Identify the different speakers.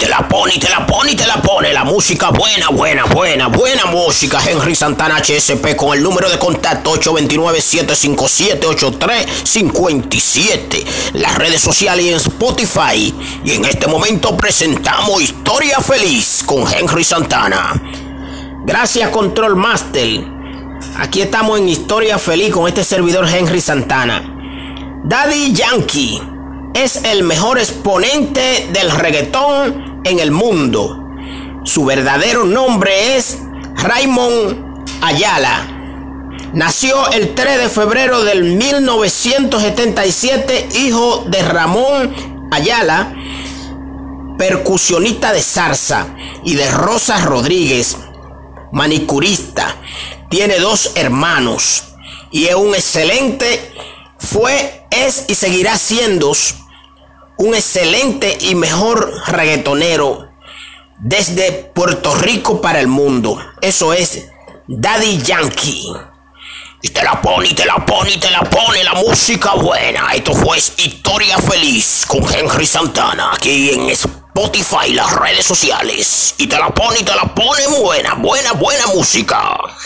Speaker 1: te la pone, y te la pone, y te la pone. La música buena, buena, buena, buena música. Henry Santana HSP con el número de contacto 829-757-8357. Las redes sociales y en Spotify. Y en este momento presentamos Historia Feliz con Henry Santana. Gracias Control Master. Aquí estamos en Historia Feliz con este servidor Henry Santana. Daddy Yankee es el mejor exponente del reggaetón en el mundo. Su verdadero nombre es Raymond Ayala. Nació el 3 de febrero del 1977, hijo de Ramón Ayala, percusionista de zarza, y de Rosa Rodríguez, manicurista. Tiene dos hermanos y es un excelente, fue, es y seguirá siendo un excelente y mejor reggaetonero desde Puerto Rico para el mundo. Eso es Daddy Yankee. Y te la pone, y te la pone, y te la pone la música buena. Esto fue Historia Feliz con Henry Santana aquí en Spotify, las redes sociales. Y te la pone, y te la pone buena, buena, buena música.